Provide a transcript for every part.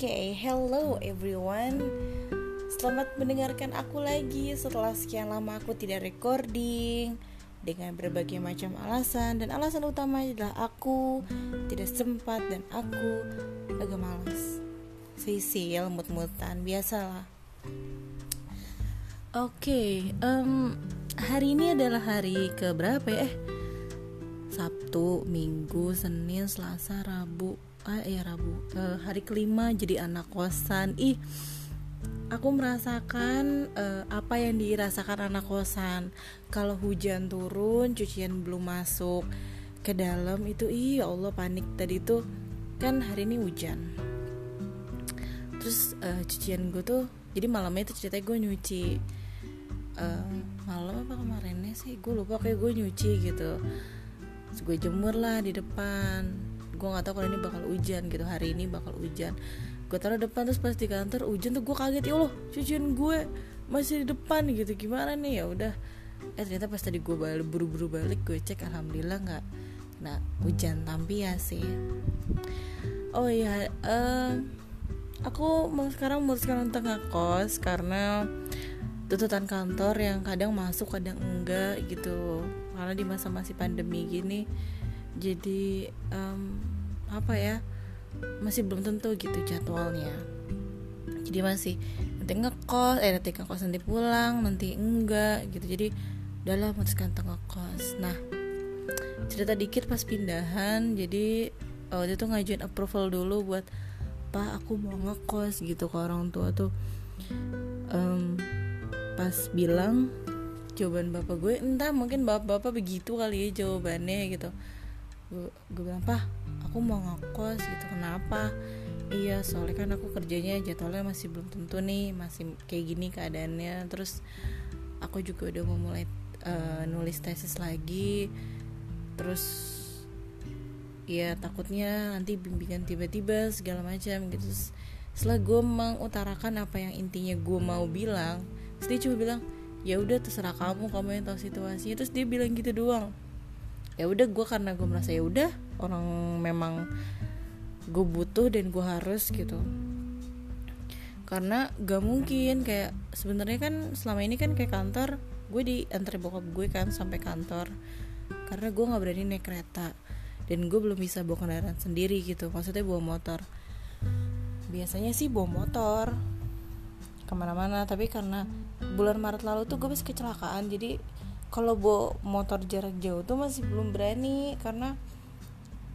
Oke, hello everyone. Selamat mendengarkan aku lagi setelah sekian lama aku tidak recording dengan berbagai macam alasan dan alasan utama adalah aku tidak sempat dan aku agak malas. Sisil, mut-mutan, biasalah. Oke, um, hari ini adalah hari ke berapa ya? Eh, Sabtu, Minggu, Senin, Selasa, Rabu, ah ya Rabu. Uh, hari kelima jadi anak kosan. Ih aku merasakan uh, apa yang dirasakan anak kosan. Kalau hujan turun cucian belum masuk ke dalam itu ih ya Allah panik. Tadi tuh kan hari ini hujan. Terus uh, cucian gue tuh jadi malamnya itu ceritanya gue nyuci. Uh, malam apa kemarinnya sih? Gue lupa kayak gue nyuci gitu. Terus gue jemur lah di depan gue nggak tahu kalau ini bakal hujan gitu hari ini bakal hujan. Gue taruh depan terus pas di kantor hujan tuh gue kaget ya Allah cucian gue masih di depan gitu. Gimana nih? Ya udah. Eh ternyata pas tadi gue balik buru-buru balik gue cek alhamdulillah nggak nah hujan tapi ya sih. Oh iya uh, aku mau sekarang memutuskan untuk ngekos karena tuntutan kantor yang kadang masuk kadang enggak gitu. Karena di masa masih pandemi gini jadi um, apa ya masih belum tentu gitu jadwalnya. Jadi masih nanti ngekos eh nanti ngekos nanti pulang nanti enggak gitu. Jadi udahlah memutuskan untuk ngekos. Nah cerita dikit pas pindahan. Jadi waktu itu ngajuin approval dulu buat pak aku mau ngekos gitu ke orang tua tuh. Um, pas bilang jawaban bapak gue entah mungkin bapak-bapak begitu kali ya jawabannya gitu. Gue, gue bilang pak aku mau ngekos gitu kenapa? Iya soalnya kan aku kerjanya jadwalnya masih belum tentu nih masih kayak gini keadaannya. Terus aku juga udah mau mulai uh, nulis tesis lagi. Terus ya takutnya nanti bimbingan tiba-tiba segala macam gitu. Setelah gue mengutarakan apa yang intinya gue mau bilang terus cuma bilang ya udah terserah kamu kamu yang tahu situasinya. Terus dia bilang gitu doang. Ya udah gue karena gue merasa ya udah orang memang gue butuh dan gue harus gitu. Karena gak mungkin kayak sebenarnya kan selama ini kan kayak kantor gue di antar bokap gue kan sampai kantor. Karena gue nggak berani naik kereta dan gue belum bisa bawa kendaraan sendiri gitu maksudnya bawa motor. Biasanya sih bawa motor ke mana-mana tapi karena bulan Maret lalu tuh gue masih kecelakaan. Jadi kalau bawa motor jarak jauh tuh masih belum berani karena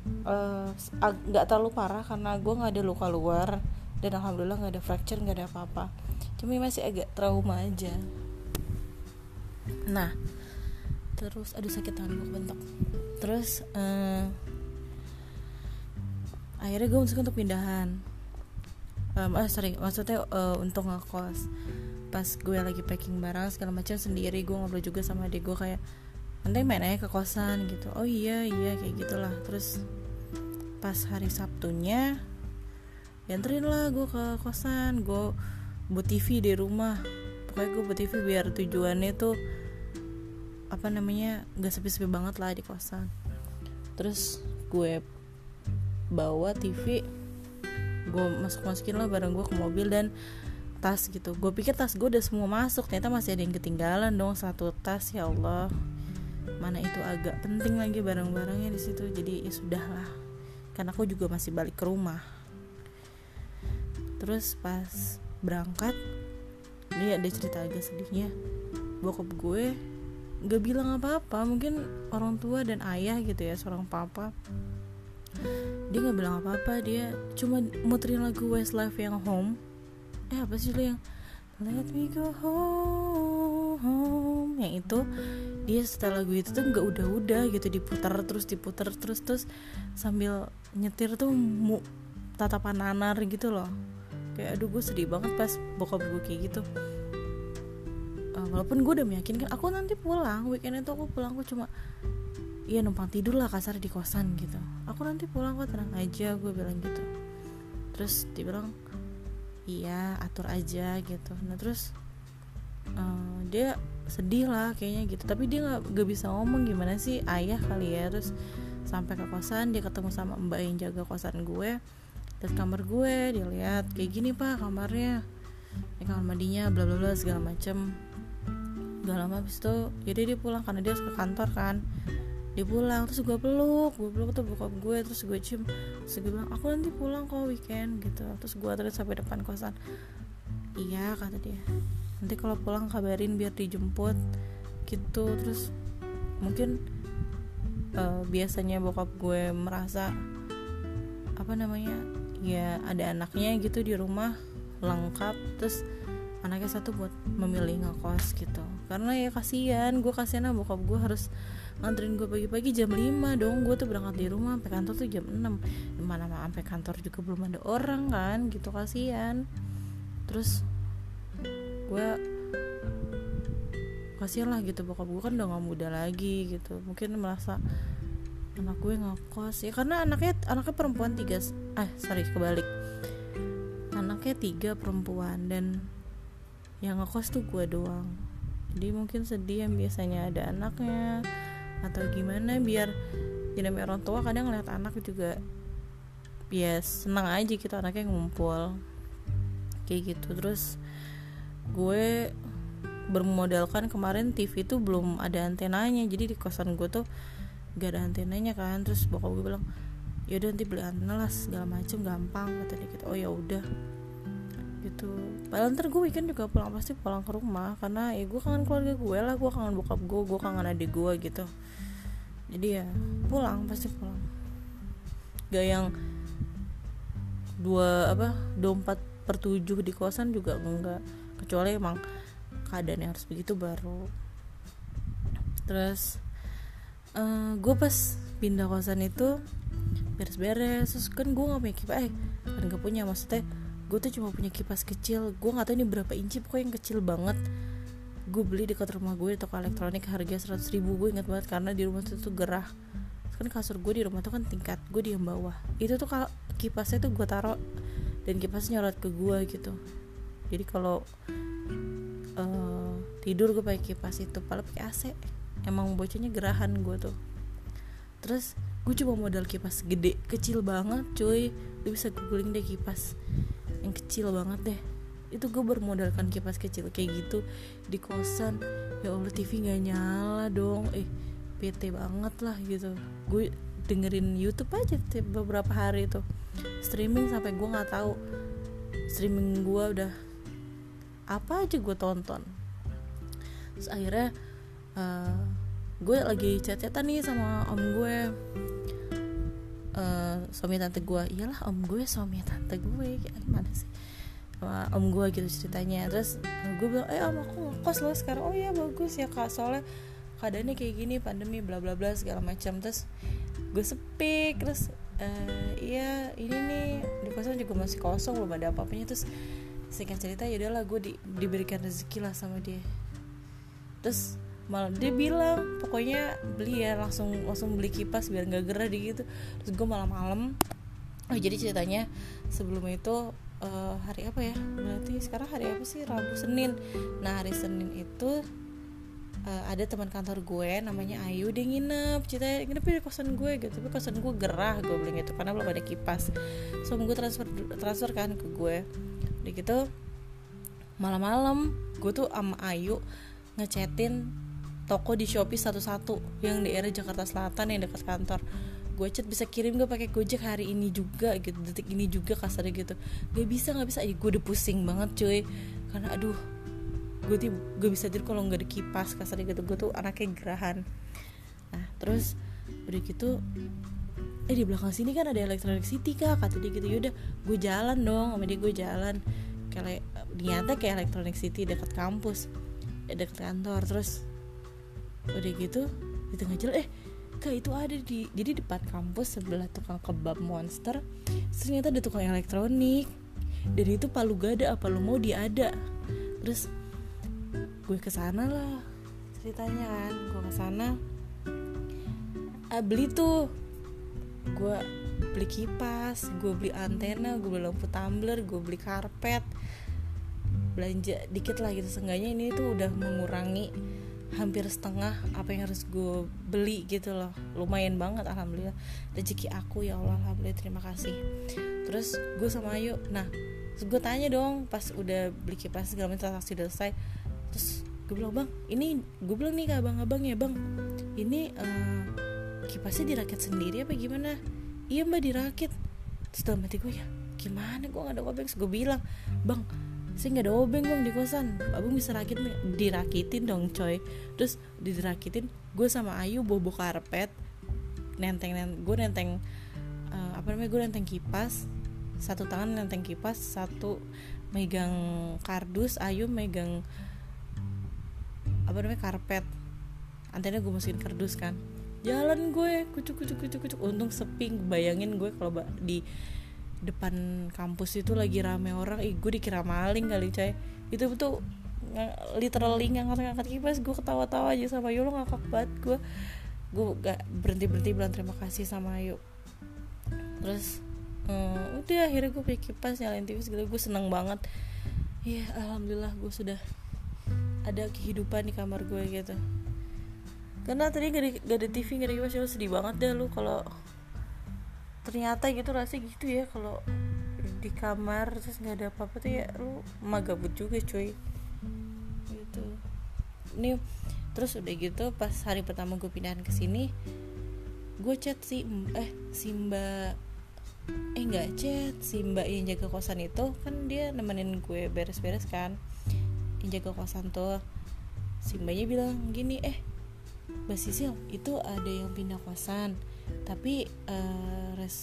nggak uh, terlalu parah karena gue nggak ada luka luar dan alhamdulillah nggak ada fracture nggak ada apa-apa. Cuma masih agak trauma aja. Nah terus aduh sakit tangan gue bentuk terus uh, akhirnya gue untuk pindahan. Um, sorry maksudnya uh, untuk ngekos. Pas gue lagi packing barang segala macam sendiri gue ngobrol juga sama adik gue kayak nanti main aja ke kosan gitu. Oh iya iya kayak gitulah. Terus pas hari Sabtunya dianterin lah gue ke kosan. Gue buat TV di rumah. Pokoknya gue buat TV biar tujuannya tuh apa namanya gak sepi-sepi banget lah di kosan. Terus gue bawa TV gue masuk masukin lah barang gue ke mobil dan tas gitu. Gue pikir tas gue udah semua masuk. Ternyata masih ada yang ketinggalan dong satu tas ya Allah mana itu agak penting lagi barang-barangnya di situ. Jadi ya sudahlah. Karena aku juga masih balik ke rumah. Terus pas berangkat ini ada cerita agak sedihnya. Bokap gue gak bilang apa-apa. Mungkin orang tua dan ayah gitu ya seorang papa. Dia nggak bilang apa-apa. Dia cuma muterin lagu Westlife yang home. Eh apa sih lo yang Let me go home? Yang itu dia setelah lagu itu tuh nggak udah-udah gitu diputar terus diputar terus terus sambil nyetir tuh mu tatapan nanar gitu loh. Kayak aduh gue sedih banget pas bokap gue kayak gitu. Uh, walaupun gue udah meyakinkan aku nanti pulang weekend itu aku pulang aku cuma iya numpang tidur lah kasar di kosan gitu. Aku nanti pulang kok tenang aja gue bilang gitu. Terus dia bilang iya atur aja gitu. Nah terus uh, dia sedih lah kayaknya gitu. Tapi dia nggak gak bisa ngomong gimana sih ayah kali ya. Terus sampai ke kosan dia ketemu sama mbak yang jaga kosan gue. Lihat kamar gue dia lihat kayak gini pak kamarnya. Ini kamar mandinya bla bla bla segala macem. Gak lama habis itu jadi dia pulang karena dia harus ke kantor kan. Dia pulang terus gue peluk gue peluk tuh bokap gue terus gue cium. Terus gue bilang aku nanti pulang kok weekend gitu. Terus gue terus sampai depan kosan. Iya kata dia nanti kalau pulang kabarin biar dijemput gitu. Terus mungkin uh, biasanya bokap gue merasa apa namanya ya ada anaknya gitu di rumah lengkap. Terus anaknya satu buat memilih ngekos gitu. Karena ya kasihan gue kasihan bokap gue harus nganterin gue pagi-pagi jam 5 dong. Gue tuh berangkat di rumah sampai kantor tuh jam 6 mana mah sampai kantor juga belum ada orang kan gitu kasihan. Terus gue kasihan lah gitu bokap gue kan udah gak muda lagi gitu. Mungkin merasa anak gue ngekos. Ya karena anaknya anaknya perempuan tiga eh sorry kebalik. Anaknya tiga perempuan dan yang ngekos tuh gue doang. Jadi mungkin sedih yang biasanya ada anaknya atau gimana biar ya orang tua kadang ngeliat anak juga ya senang aja gitu anaknya ngumpul. Kayak gitu. Terus gue bermodalkan kemarin TV itu belum ada antenanya. Jadi di kosan gue tuh gak ada antenanya kan. Terus bokap gue bilang yaudah nanti beli antena lah segala macem gampang kata dia gitu. Oh ya udah. Gitu. Padahal ntar gue weekend juga pulang pasti pulang ke rumah. Karena ya gue kangen keluarga gue lah gue kangen bokap gue gue kangen adik gue gitu. Jadi ya pulang pasti pulang. Gak yang dua apa dua empat per tujuh di kosan juga enggak kecuali emang keadaan yang harus begitu baru. Terus uh, gue pas pindah kosan itu beres-beres terus kan gue gak punya kipas eh kan gak punya maksudnya gue tuh cuma punya kipas kecil gue nggak tahu ini berapa inci pokoknya yang kecil banget. Gue beli dekat rumah gue di toko elektronik harga seratus ribu gue ingat banget karena di rumah itu tuh gerah. Kan kasur gue di rumah tuh kan tingkat gue di yang bawah. Itu tuh kalau kipasnya tuh gue taruh dan kipasnya nyorot ke gue gitu jadi kalau uh, tidur gue pakai kipas itu paling pakai AC emang bocahnya gerahan gue tuh. Terus gue coba modal kipas gede kecil banget cuy. Lu bisa googling deh kipas yang kecil banget deh. Itu gue bermodalkan kipas kecil kayak gitu di kosan. Ya allah TV nggak nyala dong. Eh PT banget lah gitu. Gue dengerin YouTube aja beberapa hari itu streaming sampai gue nggak tahu. Streaming gue udah apa aja gue tonton. Terus akhirnya uh, gue lagi chat-chatan nih sama om gue uh, suami tante gue iyalah om gue suami tante gue gimana sih? Sama om gue gitu ceritanya. Terus uh, gue bilang eh om aku ngekos loh sekarang. Oh iya bagus ya kak. Soalnya keadaannya kayak gini pandemi bla bla bla segala macam. Terus gue sepi terus uh, iya ini nih di kosan juga masih kosong belum ada apa-apanya. Terus singkat cerita ya udahlah gue di, diberikan rezeki lah sama dia. Terus malah dia bilang pokoknya beli ya langsung langsung beli kipas biar nggak gerah di gitu. Terus gue malam-malam oh jadi ceritanya sebelum itu uh, hari apa ya? Berarti sekarang hari apa sih? Rabu Senin. Nah hari Senin itu uh, ada teman kantor gue namanya Ayu dia nginep. Cerita nginep di kosan gue gitu tapi kosan gue gerah gue bilang gitu karena belum ada kipas. So gue transfer transfer kan ke gue udah gitu malam-malam gue tuh sama Ayu ngechatin toko di Shopee satu-satu yang di daerah Jakarta Selatan yang dekat kantor. Gue chat bisa kirim gue pakai gojek hari ini juga gitu detik ini juga kasarnya gitu. Gak bisa nggak bisa. Ya gue udah pusing banget cuy. Karena aduh gue tuh gue bisa tidur kalau nggak ada kipas kasarnya gitu. Gue tuh anaknya gerahan. Nah terus udah gitu eh di belakang sini kan ada Electronic City kak. Kata dia gitu yaudah gue jalan dong sama dia gue jalan. Kayak ternyata kayak Electronic City dekat kampus dekat kantor. Terus udah gitu di tengah jalan eh kak itu ada di jadi depan kampus sebelah tukang kebab monster ternyata ada tukang elektronik. Dan itu palu gada apa lu mau dia ada. Terus gue ke sana lah ceritanya kan. Gue ke sana ah, beli tuh gue beli kipas gue beli antena gue beli lampu tumbler gue beli karpet. Belanja dikit lah gitu. Seenggaknya ini tuh udah mengurangi hampir setengah apa yang harus gue beli gitu loh. Lumayan banget alhamdulillah. Rezeki aku ya Allah alhamdulillah terima kasih. Terus gue sama Ayu nah gue tanya dong pas udah beli kipas segala macam transaksi udah selesai terus gue bilang bang ini gue bilang nih ke abang-abang ya bang ini uh, kipasnya dirakit sendiri apa gimana? Iya mbak dirakit. Terus dalam gue ya gimana? Gue gak ada obeng. Gue bilang bang saya nggak ada obeng bang di kosan. Abang bisa rakit dirakitin dong coy. Terus dirakitin gue sama Ayu bobo karpet nenteng nenteng gue nenteng uh, apa namanya gue nenteng kipas. Satu tangan nenteng kipas satu megang kardus Ayu megang apa namanya karpet. Antena gue masukin kardus kan jalan gue kucuk kucuk kucuk kucuk untung sepi bayangin gue kalau di depan kampus itu lagi rame orang. Ih gue dikira maling kali coy. Itu tuh literally ngangkat-ngangkat kipas. Gue ketawa-tawa aja sama Ayu lo ngakak banget gue. Gue gak berhenti berhenti bilang terima kasih sama Ayu. Terus um, udah akhirnya gue punya kipas nyalain TV segala gue seneng banget. Ya alhamdulillah gue sudah ada kehidupan di kamar gue gitu karena tadi gak ada, gak ada TV gak ada kipas ya sedih banget deh lu kalau ternyata gitu rasanya gitu ya kalau di kamar terus nggak ada apa-apa tuh ya lu magabut juga cuy. Gitu. Ini terus udah gitu pas hari pertama gue pindahan ke sini gue chat si eh si mbak eh nggak chat si mbak yang jaga kosan itu kan dia nemenin gue beres-beres kan yang jaga kosan tuh. Si mbaknya bilang gini eh mbak Sisil itu ada yang pindah kosan tapi uh, res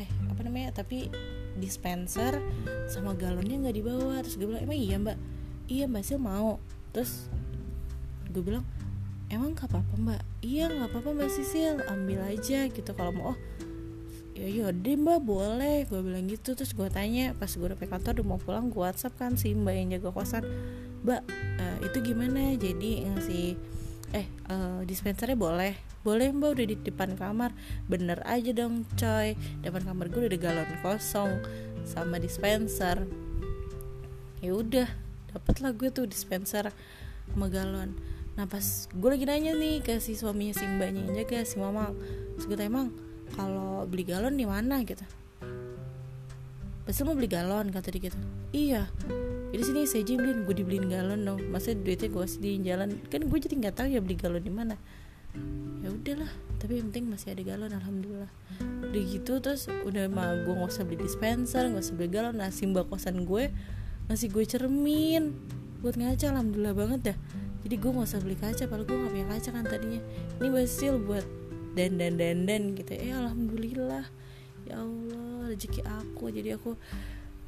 eh apa namanya tapi dispenser sama galonnya nggak dibawa. Terus gue bilang emang iya mbak? Iya mbak Sil mau. Terus gue bilang emang gak apa-apa mbak? Iya nggak apa-apa mbak Sisil ambil aja gitu. Kalau mau oh ya yaudah mbak boleh. Gue bilang gitu. Terus gue tanya pas gue udah kantor udah mau pulang gue whatsapp kan si mbak yang jaga kosan. Mbak uh, itu gimana? Jadi ngasih eh uh, dispensernya boleh. Boleh mbak udah di depan kamar. Bener aja dong coy. Depan kamar gue udah ada galon kosong sama dispenser. Ya udah dapet lah gue tuh dispenser sama galon. Nah pas gue lagi nanya nih ke si suaminya si mbaknya yang jaga si mama. Terus emang kalau beli galon di mana? Gitu. Pasti mau beli galon kata dia gitu. Iya jadi sini saya beliin gue dibeliin galon dong. Masa duitnya gue sedihin jalan. Kan gue jadi nggak tahu ya beli galon di mana. Ya udahlah tapi yang penting masih ada galon alhamdulillah. Udah gitu terus udah mah gue nggak usah beli dispenser nggak usah beli galon. Nah simba kosan gue ngasih gue cermin buat ngaca alhamdulillah banget dah. Jadi gue nggak usah beli kaca padahal gue nggak punya kaca kan tadinya. Ini basil buat dan dan dan gitu. Eh alhamdulillah. Ya Allah rezeki aku. Jadi aku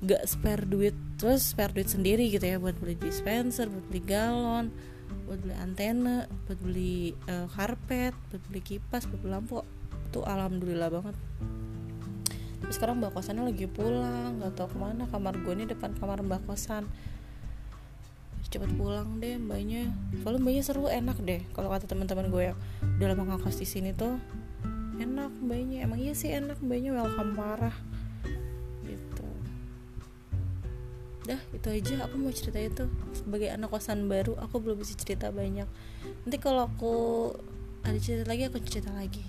gak spare duit terus spare duit sendiri gitu ya buat beli dispenser buat beli galon buat beli antena buat beli uh, karpet buat beli kipas buat beli lampu itu alhamdulillah banget. Tapi sekarang mbak kosannya lagi pulang nggak tahu ke mana kamar gue ini depan kamar mbak kosan. Cepet pulang deh mbaknya. Soalnya mbaknya seru enak deh kalau kata teman-teman gue yang udah lama ngakos di sini tuh. Enak mbaknya emang iya sih enak mbaknya welcome parah dah itu aja. Aku mau cerita itu sebagai anak kosan baru. Aku belum bisa cerita banyak. Nanti kalau aku ada cerita lagi aku cerita lagi.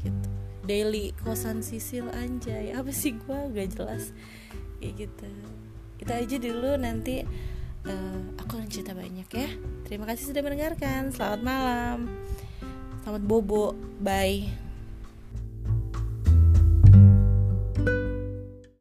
Gitu. Daily kosan sisil anjay apa sih? Gue gak jelas. Kayak gitu. Kita aja dulu. Nanti uh, aku akan cerita banyak ya. Terima kasih sudah mendengarkan. Selamat malam. Selamat bobo. Bye